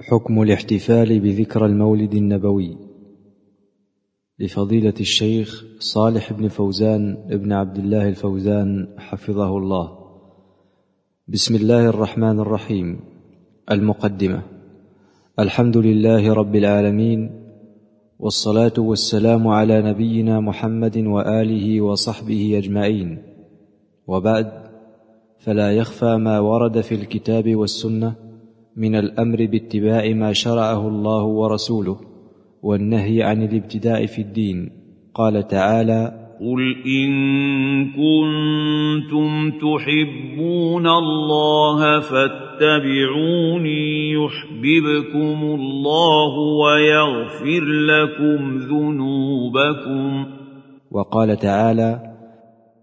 حكم الاحتفال بذكرى المولد النبوي. لفضيلة الشيخ صالح بن فوزان بن عبد الله الفوزان حفظه الله. بسم الله الرحمن الرحيم. المقدمة. الحمد لله رب العالمين والصلاة والسلام على نبينا محمد وآله وصحبه أجمعين. وبعد فلا يخفى ما ورد في الكتاب والسنة من الأمر باتباع ما شرعه الله ورسوله والنهي عن الابتداء في الدين. قال تعالى قل ان كنتم تحبون الله فاتبعوني يحببكم الله ويغفر لكم ذنوبكم. وقال تعالى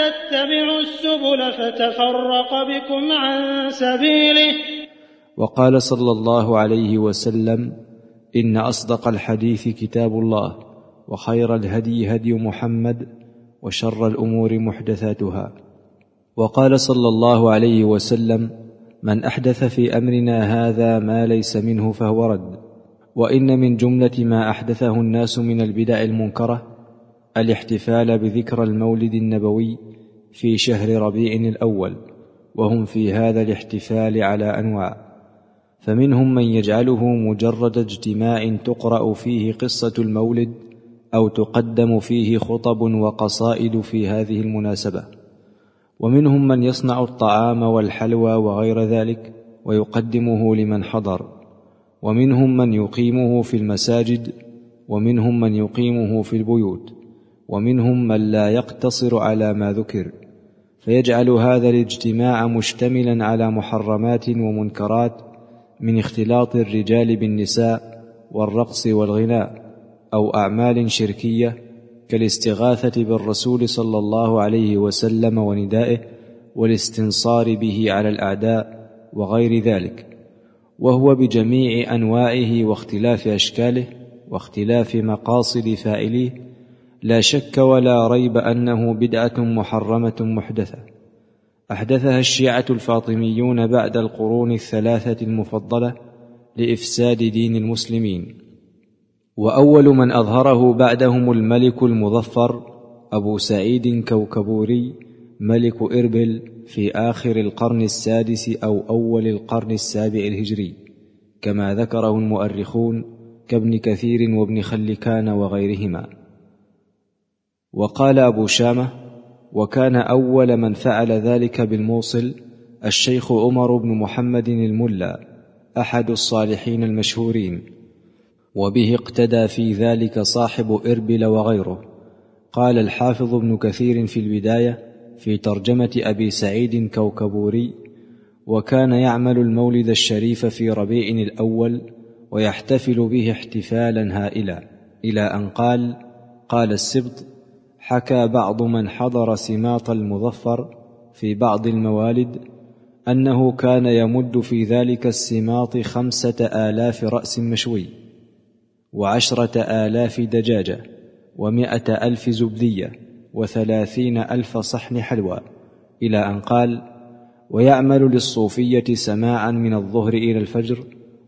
تتبعوا السبل فتفرق بكم عن سبيله. وقال صلى الله عليه وسلم إن أصدق الحديث كتاب الله وخير الهدي هدي محمد وشر الأمور محدثاتها. وقال صلى الله عليه وسلم من أحدث في أمرنا هذا ما ليس منه فهو رد. وإن من جملة ما أحدثه الناس من البدع المنكرة الاحتفال بذكرى المولد النبوي في شهر ربيع الأول وهم في هذا الاحتفال على أنواع. فمنهم من يجعله مجرد اجتماع تقرأ فيه قصة المولد أو تقدم فيه خطب وقصائد في هذه المناسبة. ومنهم من يصنع الطعام والحلوى وغير ذلك ويقدمه لمن حضر. ومنهم من يقيمه في المساجد ومنهم من يقيمه في البيوت. ومنهم من لا يقتصر على ما ذكر فيجعل هذا الاجتماع مشتملا على محرمات ومنكرات من اختلاط الرجال بالنساء والرقص والغناء أو أعمال شركية كالاستغاثة بالرسول صلى الله عليه وسلم وندائه والاستنصار به على الأعداء وغير ذلك وهو بجميع أنواعه واختلاف أشكاله واختلاف مقاصد فاعليه لا شك ولا ريب أنه بدعة محرمة محدثة. أحدثها الشيعة الفاطميون بعد القرون الثلاثة المفضلة لإفساد دين المسلمين. وأول من أظهره بعدهم الملك المظفر أبو سعيد كوكبوري ملك إربل في آخر القرن السادس أو أول القرن السابع الهجري. كما ذكره المؤرخون كابن كثير وابن خلكان وغيرهما. وقال أبو شامة وكان أول من فعل ذلك بالموصل الشيخ عمر بن محمد الملا أحد الصالحين المشهورين. وبه اقتدى في ذلك صاحب إربل وغيره. قال الحافظ ابن كثير في البداية في ترجمة أبي سعيد كوكبوري وكان يعمل المولد الشريف في ربيع الأول ويحتفل به احتفالا هائلا. إلى أن قال قال السبط حكى بعض من حضر سماط المظفر في بعض الموالد أنه كان يمد في ذلك السماط خمسة آلاف رأس مشوي وعشرة آلاف دجاجة ومائة ألف زبدية وثلاثين ألف صحن حلوى إلى أن قال ويعمل للصوفية سماعا من الظهر إلى الفجر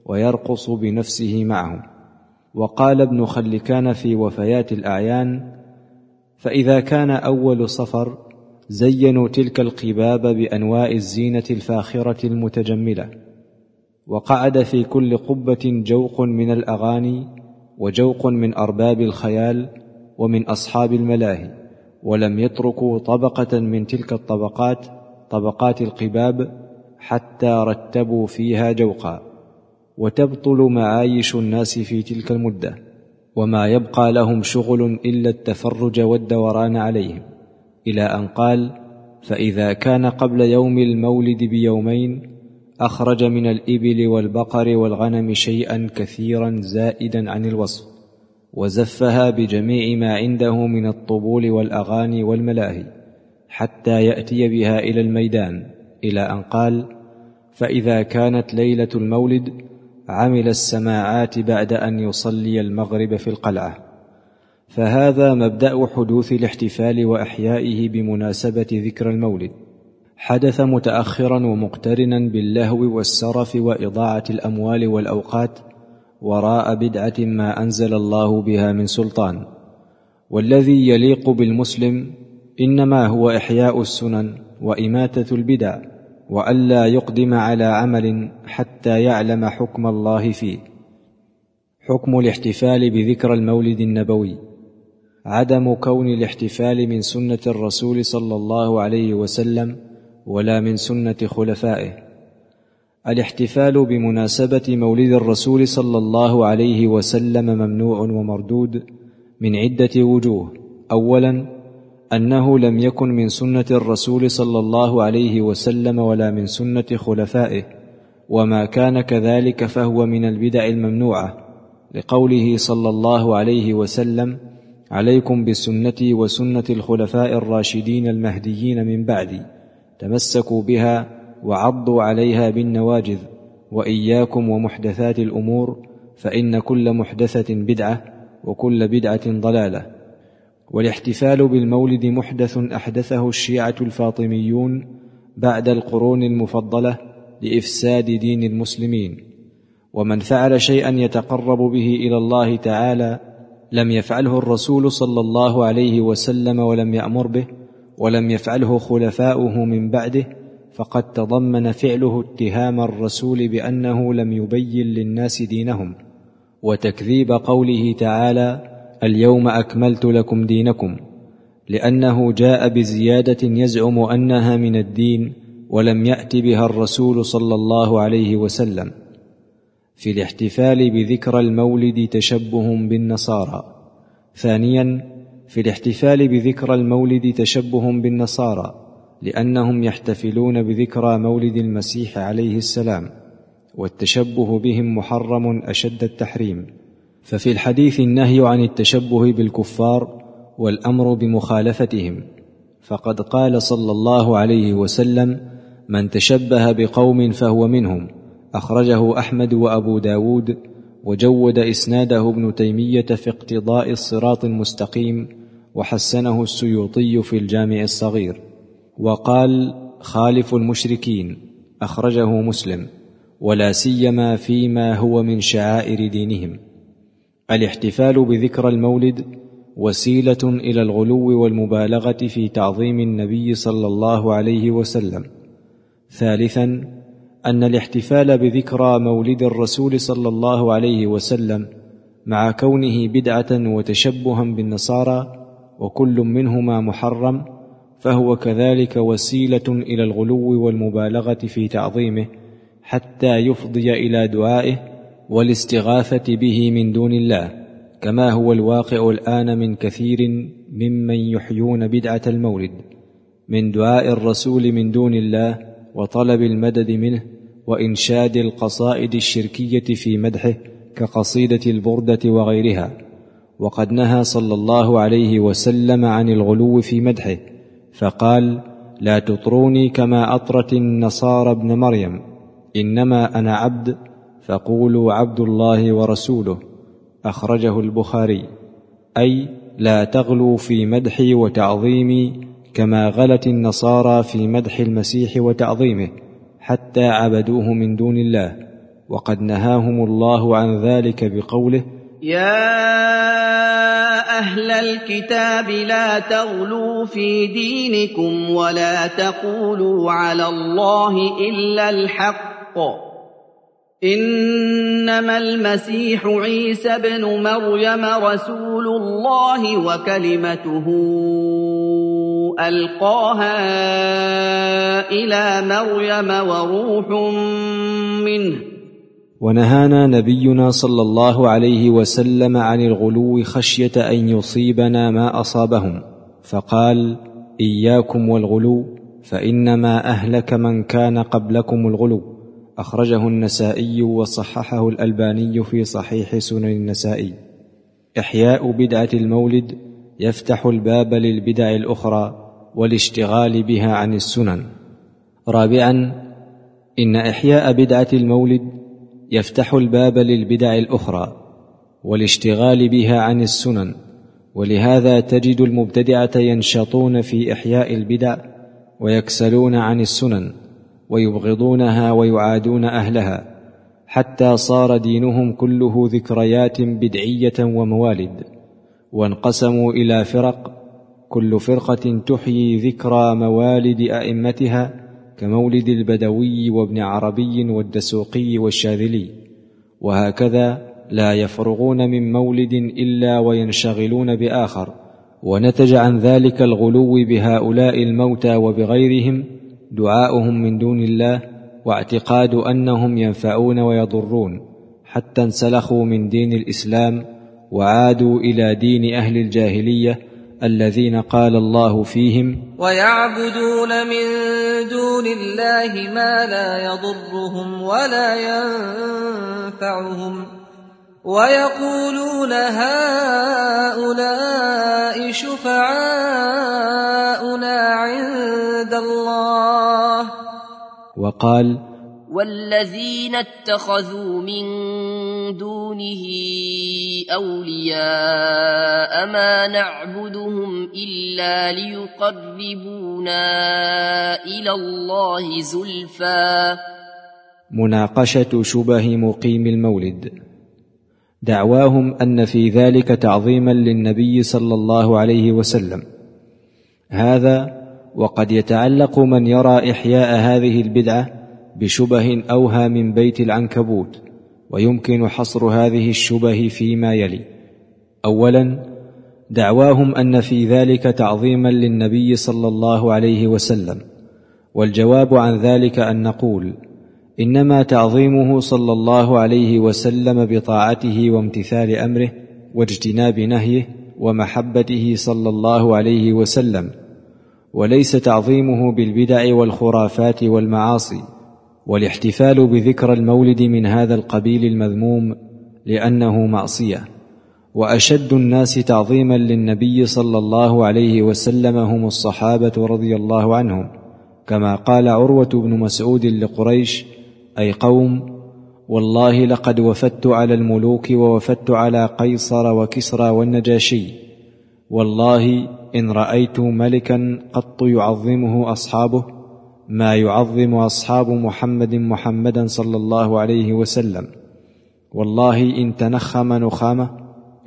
ويرقص بنفسه معهم وقال ابن خلكان في وفيات الأعيان فإذا كان أول صفر زينوا تلك القباب بأنواع الزينة الفاخرة المتجملة. وقعد في كل قبة جوق من الأغاني وجوق من أرباب الخيال ومن أصحاب الملاهي. ولم يتركوا طبقة من تلك الطبقات طبقات القباب حتى رتبوا فيها جوقا. وتبطل معايش الناس في تلك المدة. وما يبقى لهم شغل إلا التفرج والدوران عليهم. إلى أن قال فإذا كان قبل يوم المولد بيومين أخرج من الإبل والبقر والغنم شيئا كثيرا زائدا عن الوصف وزفها بجميع ما عنده من الطبول والأغاني والملاهي حتى يأتي بها إلى الميدان. إلى أن قال فإذا كانت ليلة المولد عمل السماعات بعد أن يصلي المغرب في القلعة. فهذا مبدأ حدوث الاحتفال وإحيائه بمناسبة ذكر المولد. حدث متاخرا ومقترنا باللهو والسرف وإضاعة الأموال والأوقات وراء بدعة ما أنزل الله بها من سلطان. والذي يليق بالمسلم إنما هو إحياء السنن وإماتة البدع. وألا يقدم على عمل حتى يعلم حكم الله فيه. حكم الاحتفال بذكرى المولد النبوي. عدم كون الاحتفال من سنة الرسول صلى الله عليه وسلم ولا من سنة خلفائه. الاحتفال بمناسبة مولد الرسول صلى الله عليه وسلم ممنوع ومردود من عدة وجوه. اولا أنه لم يكن من سنة الرسول صلى الله عليه وسلم ولا من سنة خلفائه وما كان كذلك فهو من البدع الممنوعة لقوله صلى الله عليه وسلم عليكم بسنتي وسنة الخلفاء الراشدين المهديين من بعدي تمسكوا بها وعضوا عليها بالنواجذ وإياكم ومحدثات الأمور فإن كل محدثة بدعة وكل بدعة ضلالة. والاحتفال بالمولد محدث أحدثه الشيعة الفاطميون بعد القرون المفضلة لإفساد دين المسلمين. ومن فعل شيئا يتقرب به إلى الله تعالى لم يفعله الرسول صلى الله عليه وسلم ولم يأمر به ولم يفعله خلفاؤه من بعده فقد تضمن فعله اتهام الرسول بأنه لم يبين للناس دينهم وتكذيب قوله تعالى اليوم أكملت لكم دينكم لأنه جاء بزيادة يزعم أنها من الدين ولم يأت بها الرسول صلى الله عليه وسلم في الاحتفال بذكرى المولد تشبه بالنصارى. ثانيا في الاحتفال بذكرى المولد تشبه بالنصارى لأنهم يحتفلون بذكرى مولد المسيح عليه السلام والتشبه بهم محرم أشد التحريم. ففي الحديث النهي عن التشبه بالكفار والأمر بمخالفتهم فقد قال صلى الله عليه وسلم من تشبه بقوم فهو منهم. أخرجه أحمد وأبو داود وجود إسناده ابن تيمية في اقتضاء الصراط المستقيم وحسنه السيوطي في الجامع الصغير. وقال خالف المشركين. أخرجه مسلم. ولا سيما فيما هو من شعائر دينهم. الاحتفال بذكرى المولد وسيلة إلى الغلو والمبالغة في تعظيم النبي صلى الله عليه وسلم. ثالثا أن الاحتفال بذكرى مولد الرسول صلى الله عليه وسلم مع كونه بدعة وتشبها بالنصارى وكل منهما محرم فهو كذلك وسيلة إلى الغلو والمبالغة في تعظيمه حتى يفضي إلى دعائه والاستغاثة به من دون الله كما هو الواقع الآن من كثير ممن يحيون بدعة المولد من دعاء الرسول من دون الله وطلب المدد منه وإنشاد القصائد الشركية في مدحه كقصيدة البردة وغيرها. وقد نهى صلى الله عليه وسلم عن الغلو في مدحه فقال لا تطروني كما أطرت النصارى ابن مريم إنما أنا عبد فقولوا عبد الله ورسوله. أخرجه البخاري. أي لا تغلوا في مدحي وتعظيمي كما غلت النصارى في مدح المسيح وتعظيمه حتى عبدوه من دون الله. وقد نهاهم الله عن ذلك بقوله يا أهل الكتاب لا تغلوا في دينكم ولا تقولوا على الله إلا الحق. إنما المسيح عيسى ابن مريم رسول الله وكلمته ألقاها إلى مريم وروح منه. ونهانا نبينا صلى الله عليه وسلم عن الغلو خشية أن يصيبنا ما أصابهم. فقال إياكم والغلو فإنما أهلك من كان قبلكم الغلو. أخرجه النسائي وصححه الألباني في صحيح سنن النسائي. إحياء بدعة المولد يفتح الباب للبدع الأخرى والاشتغال بها عن السنن. رابعا إن إحياء بدعة المولد يفتح الباب للبدع الأخرى والاشتغال بها عن السنن ولهذا تجد المبتدعة ينشطون في إحياء البدع ويكسلون عن السنن. ويبغضونها ويعادون أهلها حتى صار دينهم كله ذكريات بدعية وموالد وانقسموا إلى فرق كل فرقة تحيي ذكرى موالد أئمتها كمولد البدوي وابن عربي والدسوقي والشاذلي وهكذا لا يفرغون من مولد إلا وينشغلون بآخر ونتج عن ذلك الغلو بهؤلاء الموتى وبغيرهم دعاؤهم من دون الله واعتقاد أنهم ينفعون ويضرون حتى انسلخوا من دين الإسلام وعادوا إلى دين أهل الجاهلية الذين قال الله فيهم ويعبدون من دون الله ما لا يضرهم ولا ينفعهم. ويقولون هؤلاء شفعاؤنا عند الله. وقال والذين اتخذوا من دونه أولياء ما نعبدهم إلا ليقربونا إلى الله زلفى. مناقشة شبه مقيم المولد. دعواهم أن في ذلك تعظيما للنبي صلى الله عليه وسلم. هذا وقد يتعلق من يرى إحياء هذه البدعة بشبه أوهى من بيت العنكبوت ويمكن حصر هذه الشبه فيما يلي. اولا دعواهم أن في ذلك تعظيما للنبي صلى الله عليه وسلم والجواب عن ذلك أن نقول إنما تعظيمه صلى الله عليه وسلم بطاعته وامتثال أمره واجتناب نهيه ومحبته صلى الله عليه وسلم وليس تعظيمه بالبدع والخرافات والمعاصي والاحتفال بذكرى المولد من هذا القبيل المذموم لأنه معصية وأشد الناس تعظيما للنبي صلى الله عليه وسلم هم الصحابة رضي الله عنهم كما قال عروة بن مسعود لقريش أي قوم والله لقد وفدت على الملوك ووفدت على قيصر وكسرى والنجاشي. والله إن رأيت ملكا قط يعظمه أصحابه ما يعظم أصحاب محمد محمدا صلى الله عليه وسلم. والله إن تنخم نخامة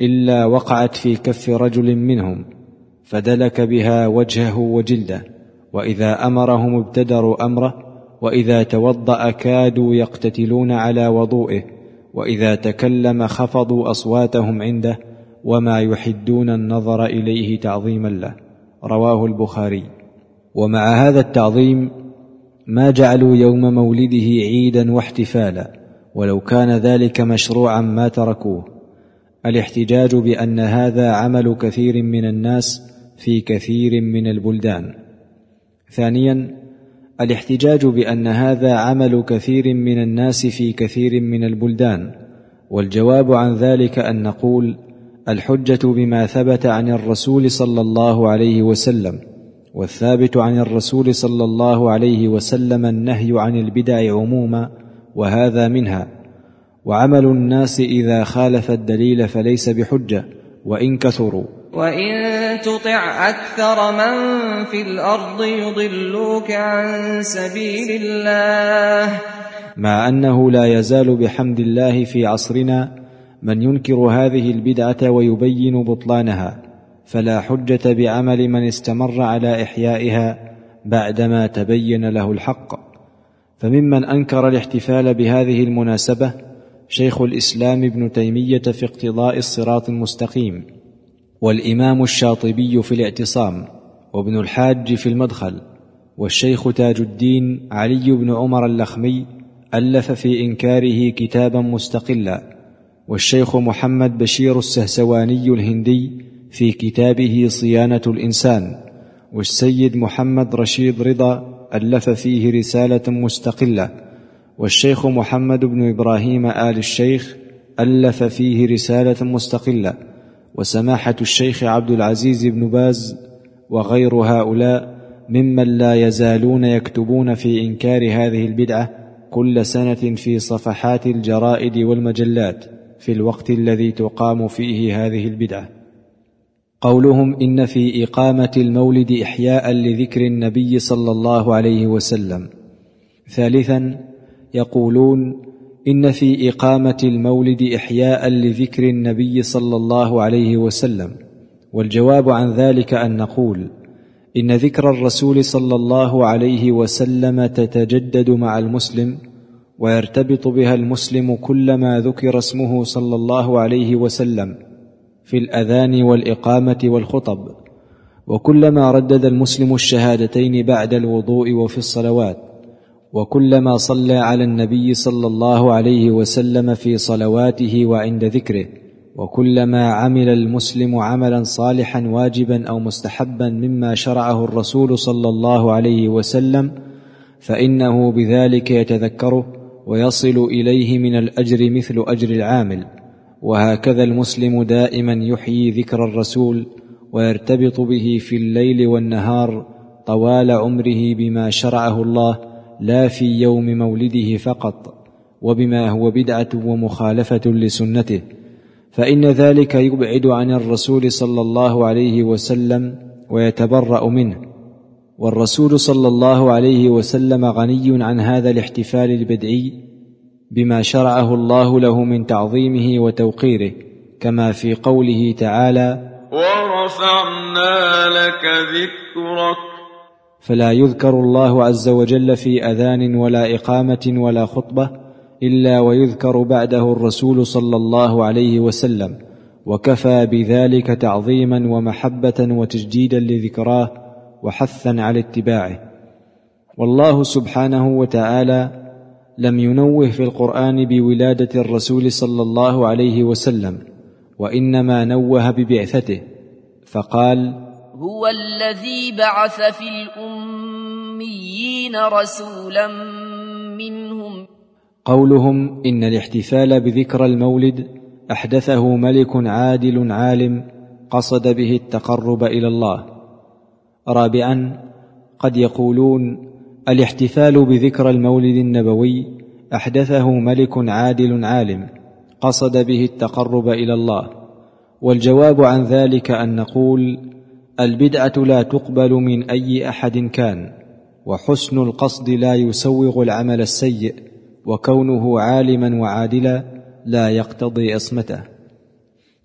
إلا وقعت في كف رجل منهم فدلك بها وجهه وجلده. وإذا أمرهم ابتدروا أمره وإذا توضأ كادوا يقتتلون على وضوئه وإذا تكلم خفضوا أصواتهم عنده وما يحدون النظر إليه تعظيما له. رواه البخاري. ومع هذا التعظيم ما جعلوا يوم مولده عيدا واحتفالا ولو كان ذلك مشروعا ما تركوه. الاحتجاج بأن هذا عمل كثير من الناس في كثير من البلدان. ثانيا الاحتجاج بأن هذا عمل كثير من الناس في كثير من البلدان والجواب عن ذلك أن نقول الحجة بما ثبت عن الرسول صلى الله عليه وسلم والثابت عن الرسول صلى الله عليه وسلم النهي عن البدع عموما وهذا منها. وعمل الناس إذا خالف الدليل فليس بحجة وإن كثروا. وإن تطع أكثر من في الأرض يضلوك عن سبيل الله مع انه لا يزال بحمد الله في عصرنا من ينكر هذه البدعه ويبين بطلانها فلا حجه بعمل من استمر على احيائها بعدما تبين له الحق فممن انكر الاحتفال بهذه المناسبه شيخ الاسلام ابن تيميه في اقتضاء الصراط المستقيم والإمام الشاطبي في الاعتصام وابن الحاج في المدخل والشيخ تاج الدين علي بن عمر اللخمي ألف في إنكاره كتابا مستقلا والشيخ محمد بشير السهسواني الهندي في كتابه صيانة الإنسان والسيد محمد رشيد رضا ألف فيه رسالة مستقلة والشيخ محمد بن إبراهيم آل الشيخ ألف فيه رسالة مستقلة. وسماحة الشيخ عبد العزيز بن باز وغير هؤلاء ممن لا يزالون يكتبون في إنكار هذه البدعة كل سنة في صفحات الجرائد والمجلات في الوقت الذي تقام فيه هذه البدعة. قولهم إن في إقامة المولد إحياء لذكر النبي صلى الله عليه وسلم. ثالثا يقولون إن في إقامة المولد إحياء لذكر النبي صلى الله عليه وسلم والجواب عن ذلك أن نقول إن ذكر الرسول صلى الله عليه وسلم تتجدد مع المسلم ويرتبط بها المسلم كلما ذكر اسمه صلى الله عليه وسلم في الأذان والإقامة والخطب وكلما ردد المسلم الشهادتين بعد الوضوء وفي الصلوات. وكلما صلى على النبي صلى الله عليه وسلم في صلواته وعند ذكره وكلما عمل المسلم عملا صالحا واجبا أو مستحبا مما شرعه الرسول صلى الله عليه وسلم فإنه بذلك يتذكره ويصل إليه من الأجر مثل أجر العامل. وهكذا المسلم دائما يحيي ذكر الرسول ويرتبط به في الليل والنهار طوال عمره بما شرعه الله لا في يوم مولده فقط وبما هو بدعة ومخالفة لسنته فإن ذلك يبعد عن الرسول صلى الله عليه وسلم ويتبرأ منه. والرسول صلى الله عليه وسلم غني عن هذا الاحتفال البدعي بما شرعه الله له من تعظيمه وتوقيره كما في قوله تعالى ورفعنا لك ذكرك فلا يذكر الله عز وجل في أذان ولا إقامة ولا خطبة إلا ويذكر بعده الرسول صلى الله عليه وسلم وكفى بذلك تعظيما ومحبة وتجديدا لذكراه وحثا على اتباعه. والله سبحانه وتعالى لم ينوه في القرآن بولادة الرسول صلى الله عليه وسلم وإنما نوه ببعثته فقال هو الذي بعث في الأميين رسولا منهم. قولهم إن الاحتفال بذكرى المولد أحدثه ملك عادل عالم قصد به التقرب إلى الله. رابعا قد يقولون الاحتفال بذكرى المولد النبوي أحدثه ملك عادل عالم قصد به التقرب إلى الله. والجواب عن ذلك أن نقول البدعة لا تقبل من أي أحد كان وحسن القصد لا يسوغ العمل السيء وكونه عالما وعادلا لا يقتضي اصمته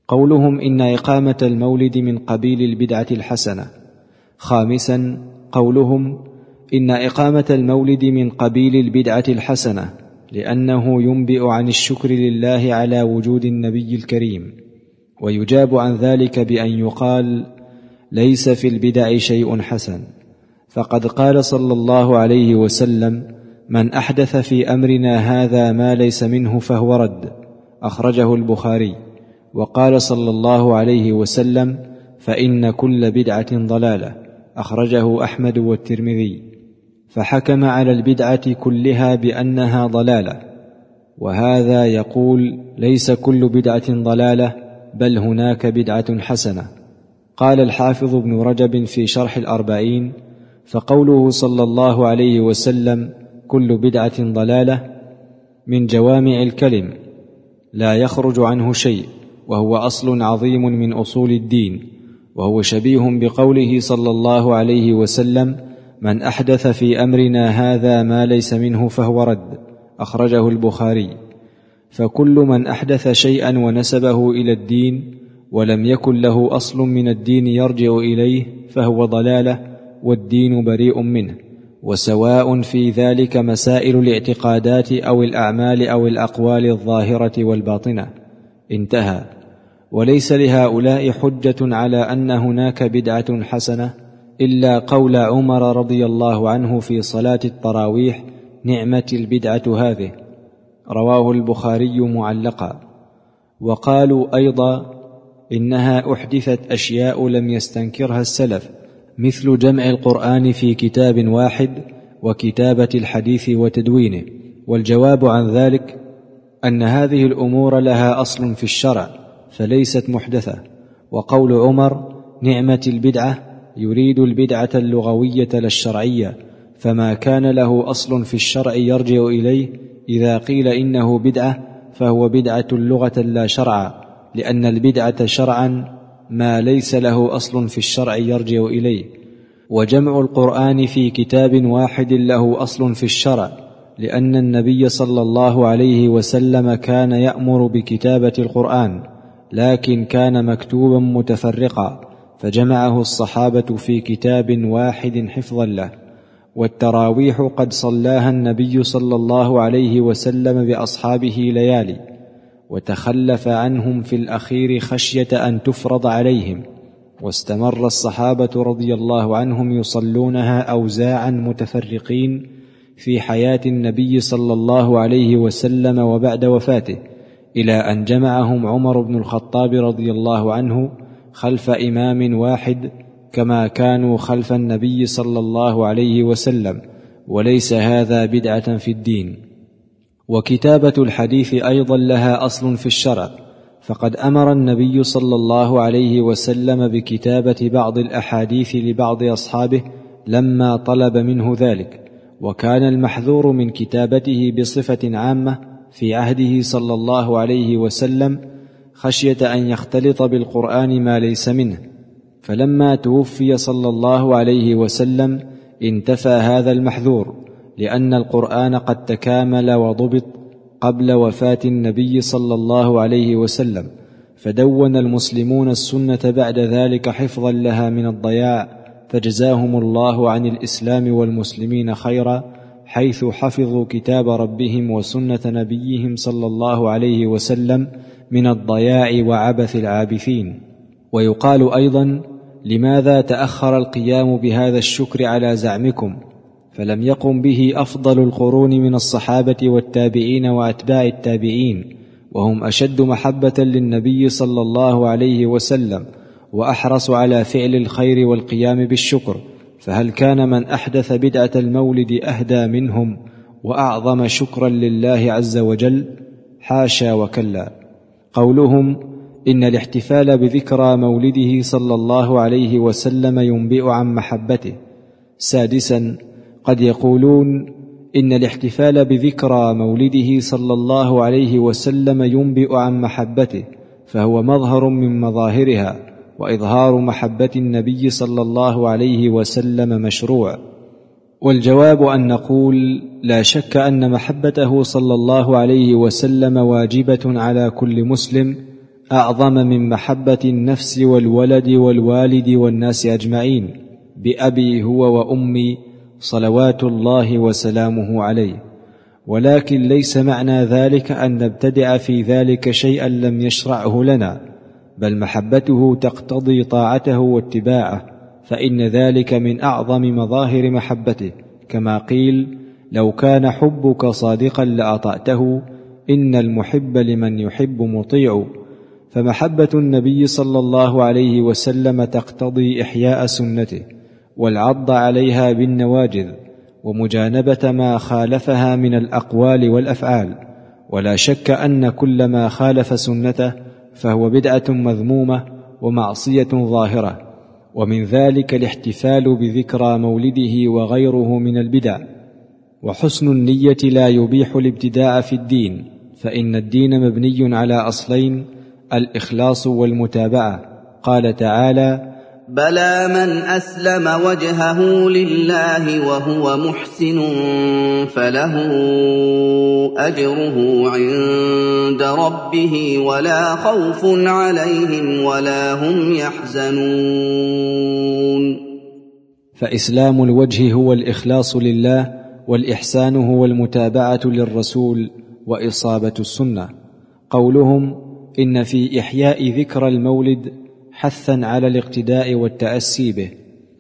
قولهم إن إقامة المولد من قبيل البدعة الحسنة. خامسا قولهم إن إقامة المولد من قبيل البدعة الحسنة لأنه ينبئ عن الشكر لله على وجود النبي الكريم ويجاب عن ذلك بأن يقال ليس في البدع شيء حسن. فقد قال صلى الله عليه وسلم من أحدث في أمرنا هذا ما ليس منه فهو رد. أخرجه البخاري. وقال صلى الله عليه وسلم فإن كل بدعة ضلالة. أخرجه أحمد والترمذي. فحكم على البدعة كلها بأنها ضلالة. وهذا يقول ليس كل بدعة ضلالة بل هناك بدعة حسنة. قال الحافظ ابن رجب في شرح الأربعين فقوله صلى الله عليه وسلم كل بدعة ضلالة من جوامع الكلم لا يخرج عنه شيء وهو أصل عظيم من أصول الدين وهو شبيه بقوله صلى الله عليه وسلم من أحدث في أمرنا هذا ما ليس منه فهو رد أخرجه البخاري. فكل من أحدث شيئا ونسبه إلى الدين ولم يكن له أصل من الدين يرجع إليه فهو ضلالة والدين بريء منه. وسواء في ذلك مسائل الاعتقادات أو الأعمال أو الأقوال الظاهرة والباطنة. انتهى. وليس لهؤلاء حجة على أن هناك بدعة حسنة إلا قول عمر رضي الله عنه في صلاة التراويح نعمه البدعة هذه. رواه البخاري معلقا. وقالوا أيضا إنها أحدثت أشياء لم يستنكرها السلف مثل جمع القرآن في كتاب واحد وكتابة الحديث وتدوينه والجواب عن ذلك أن هذه الأمور لها أصل في الشرع فليست محدثة. وقول عمر نعمة البدعة يريد البدعة اللغوية لا الشرعية فما كان له أصل في الشرع يرجع إليه إذا قيل إنه بدعة فهو بدعة لغة لا شرعا. لأن البدعة شرعا ما ليس له أصل في الشرع يرجع إليه. وجمع القرآن في كتاب واحد له أصل في الشرع لأن النبي صلى الله عليه وسلم كان يأمر بكتابة القرآن لكن كان مكتوبا متفرقا فجمعه الصحابة في كتاب واحد حفظا له. والتراويح قد صلاها النبي صلى الله عليه وسلم بأصحابه ليالي. وتخلف عنهم في الأخير خشية أن تفرض عليهم. واستمر الصحابة رضي الله عنهم يصلونها اوزاعا متفرقين في حياة النبي صلى الله عليه وسلم وبعد وفاته إلى أن جمعهم عمر بن الخطاب رضي الله عنه خلف إمام واحد كما كانوا خلف النبي صلى الله عليه وسلم وليس هذا بدعة في الدين. وكتابة الحديث أيضا لها أصل في الشرع فقد أمر النبي صلى الله عليه وسلم بكتابة بعض الأحاديث لبعض أصحابه لما طلب منه ذلك وكان المحذور من كتابته بصفة عامة في عهده صلى الله عليه وسلم خشية أن يختلط بالقرآن ما ليس منه. فلما توفي صلى الله عليه وسلم انتفى هذا المحذور. لأن القرآن قد تكامل وضبط قبل وفاة النبي صلى الله عليه وسلم فدون المسلمون السنة بعد ذلك حفظا لها من الضياع فجزاهم الله عن الإسلام والمسلمين خيرا حيث حفظوا كتاب ربهم وسنة نبيهم صلى الله عليه وسلم من الضياع وعبث العابثين. ويقال أيضا لماذا تأخر القيام بهذا الشكر على زعمكم؟ فلم يقم به أفضل القرون من الصحابة والتابعين وأتباع التابعين وهم أشد محبة للنبي صلى الله عليه وسلم وأحرص على فعل الخير والقيام بالشكر فهل كان من أحدث بدعة المولد أهدى منهم وأعظم شكرا لله عز وجل؟ حاشا وكلا. قولهم إن الاحتفال بذكرى مولده صلى الله عليه وسلم ينبئ عن محبته. سادسا قد يقولون إن الاحتفال بذكرى مولده صلى الله عليه وسلم ينبئ عن محبته فهو مظهر من مظاهرها وإظهار محبة النبي صلى الله عليه وسلم مشروع. والجواب أن نقول لا شك أن محبته صلى الله عليه وسلم واجبة على كل مسلم أعظم من محبة النفس والولد والوالد والناس أجمعين بأبي هو وأمي صلوات الله وسلامه عليه. ولكن ليس معنى ذلك أن نبتدع في ذلك شيئا لم يشرعه لنا بل محبته تقتضي طاعته واتباعه فإن ذلك من أعظم مظاهر محبته. كما قيل لو كان حبك صادقا لأطعته إن المحب لمن يحب مطيع. فمحبة النبي صلى الله عليه وسلم تقتضي إحياء سنته. والعض عليها بالنواجذ ومجانبة ما خالفها من الأقوال والأفعال. ولا شك أن كل ما خالف سنته فهو بدعة مذمومة ومعصية ظاهرة. ومن ذلك الاحتفال بذكرى مولده وغيره من البدع. وحسن النية لا يبيح الابتداع في الدين فإن الدين مبني على أصلين الإخلاص والمتابعة. قال تعالى بلى من اسلم وجهه لله وهو محسن فله اجره عند ربه ولا خوف عليهم ولا هم يحزنون فإسلام الوجه هو الإخلاص لله والإحسان هو المتابعة للرسول وإصابة السنة. قولهم إن في إحياء ذكرى المولد حثا على الاقتداء والتأسي به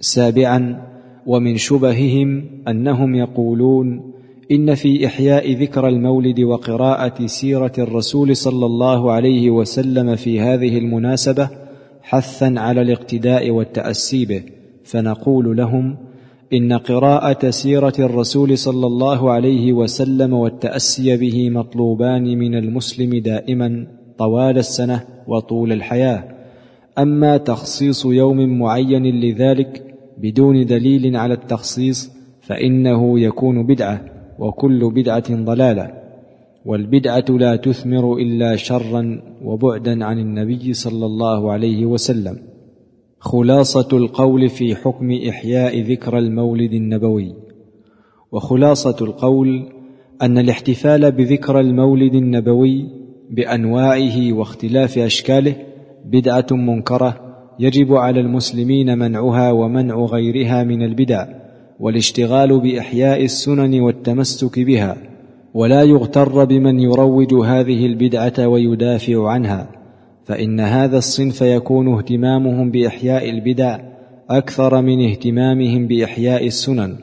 سابعا ومن شبههم أنهم يقولون إن في إحياء ذكرى المولد وقراءة سيرة الرسول صلى الله عليه وسلم في هذه المناسبة حثا على الاقتداء والتأسي به. فنقول لهم إن قراءة سيرة الرسول صلى الله عليه وسلم والتأسي به مطلوبان من المسلم دائما طوال السنة وطول الحياة. أما تخصيص يوم معين لذلك بدون دليل على التخصيص فإنه يكون بدعة وكل بدعة ضلالة. والبدعة لا تثمر إلا شرا وبعدا عن النبي صلى الله عليه وسلم. خلاصة القول في حكم إحياء ذكر المولد النبوي. وخلاصة القول أن الاحتفال بذكر المولد النبوي بأنواعه واختلاف أشكاله بدعة منكرة يجب على المسلمين منعها ومنع غيرها من البدع والاشتغال بإحياء السنن والتمسك بها ولا يغتر بمن يروج هذه البدعة ويدافع عنها فإن هذا الصنف يكون اهتمامهم بإحياء البدع أكثر من اهتمامهم بإحياء السنن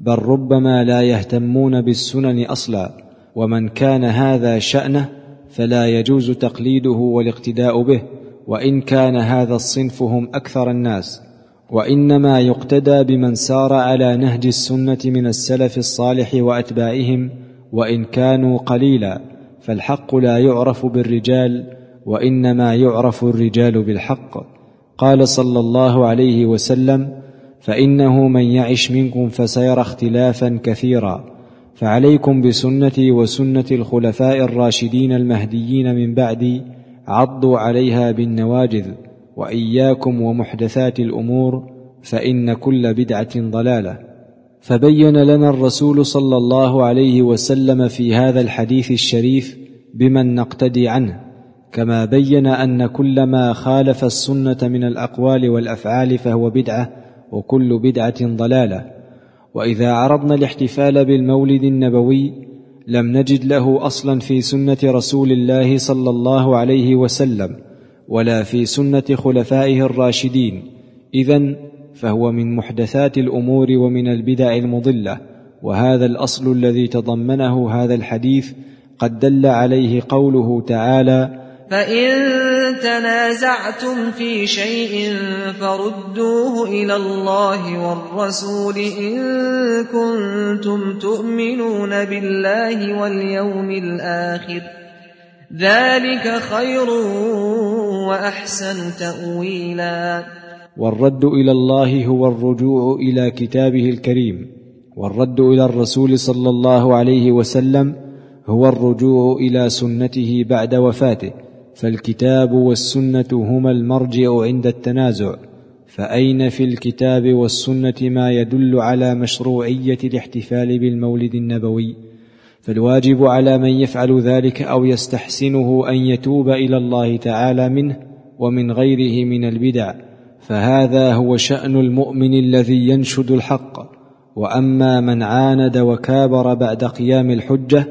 بل ربما لا يهتمون بالسنن أصلا ومن كان هذا شأنه فلا يجوز تقليده والاقتداء به. وإن كان هذا الصنف هم أكثر الناس وإنما يقتدى بمن سار على نهج السنة من السلف الصالح وأتباعهم وإن كانوا قليلا فالحق لا يعرف بالرجال وإنما يعرف الرجال بالحق. قال صلى الله عليه وسلم فإنه من يعش منكم فسيرى اختلافا كثيرا. فعليكم بسنتي وسنة الخلفاء الراشدين المهديين من بعدي عضوا عليها بالنواجذ وإياكم ومحدثات الأمور فإن كل بدعة ضلالة. فبين لنا الرسول صلى الله عليه وسلم في هذا الحديث الشريف بمن نقتدي عنه كما بين أن كل ما خالف السنة من الأقوال والأفعال فهو بدعة وكل بدعة ضلالة. وإذا عرضنا الاحتفال بالمولد النبوي لم نجد له أصلا في سنة رسول الله صلى الله عليه وسلم ولا في سنة خلفائه الراشدين. إذن فهو من محدثات الأمور ومن البدع المضلة وهذا الأصل الذي تضمنه هذا الحديث قد دل عليه قوله تعالى فإن تنازعتم في شيء فردوه إلى الله والرسول إن كنتم تؤمنون بالله واليوم الآخر ذلك خير وأحسن تأويلا والرد إلى الله هو الرجوع إلى كتابه الكريم. والرد إلى الرسول صلى الله عليه وسلم هو الرجوع إلى سنته بعد وفاته. فالكتاب والسنة هما المرجع عند التنازع فأين في الكتاب والسنة ما يدل على مشروعية الاحتفال بالمولد النبوي؟ فالواجب على من يفعل ذلك أو يستحسنه أن يتوب إلى الله تعالى منه ومن غيره من البدع فهذا هو شأن المؤمن الذي ينشد الحق. وأما من عاند وكابر بعد قيام الحجة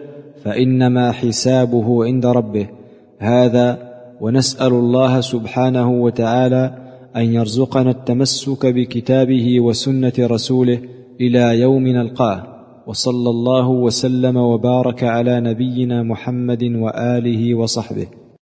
فإنما حسابه عند ربه. هذا ونسأل الله سبحانه وتعالى أن يرزقنا التمسك بكتابه وسنة رسوله إلى يوم نلقاه. وصلى الله وسلم وبارك على نبينا محمد وآله وصحبه.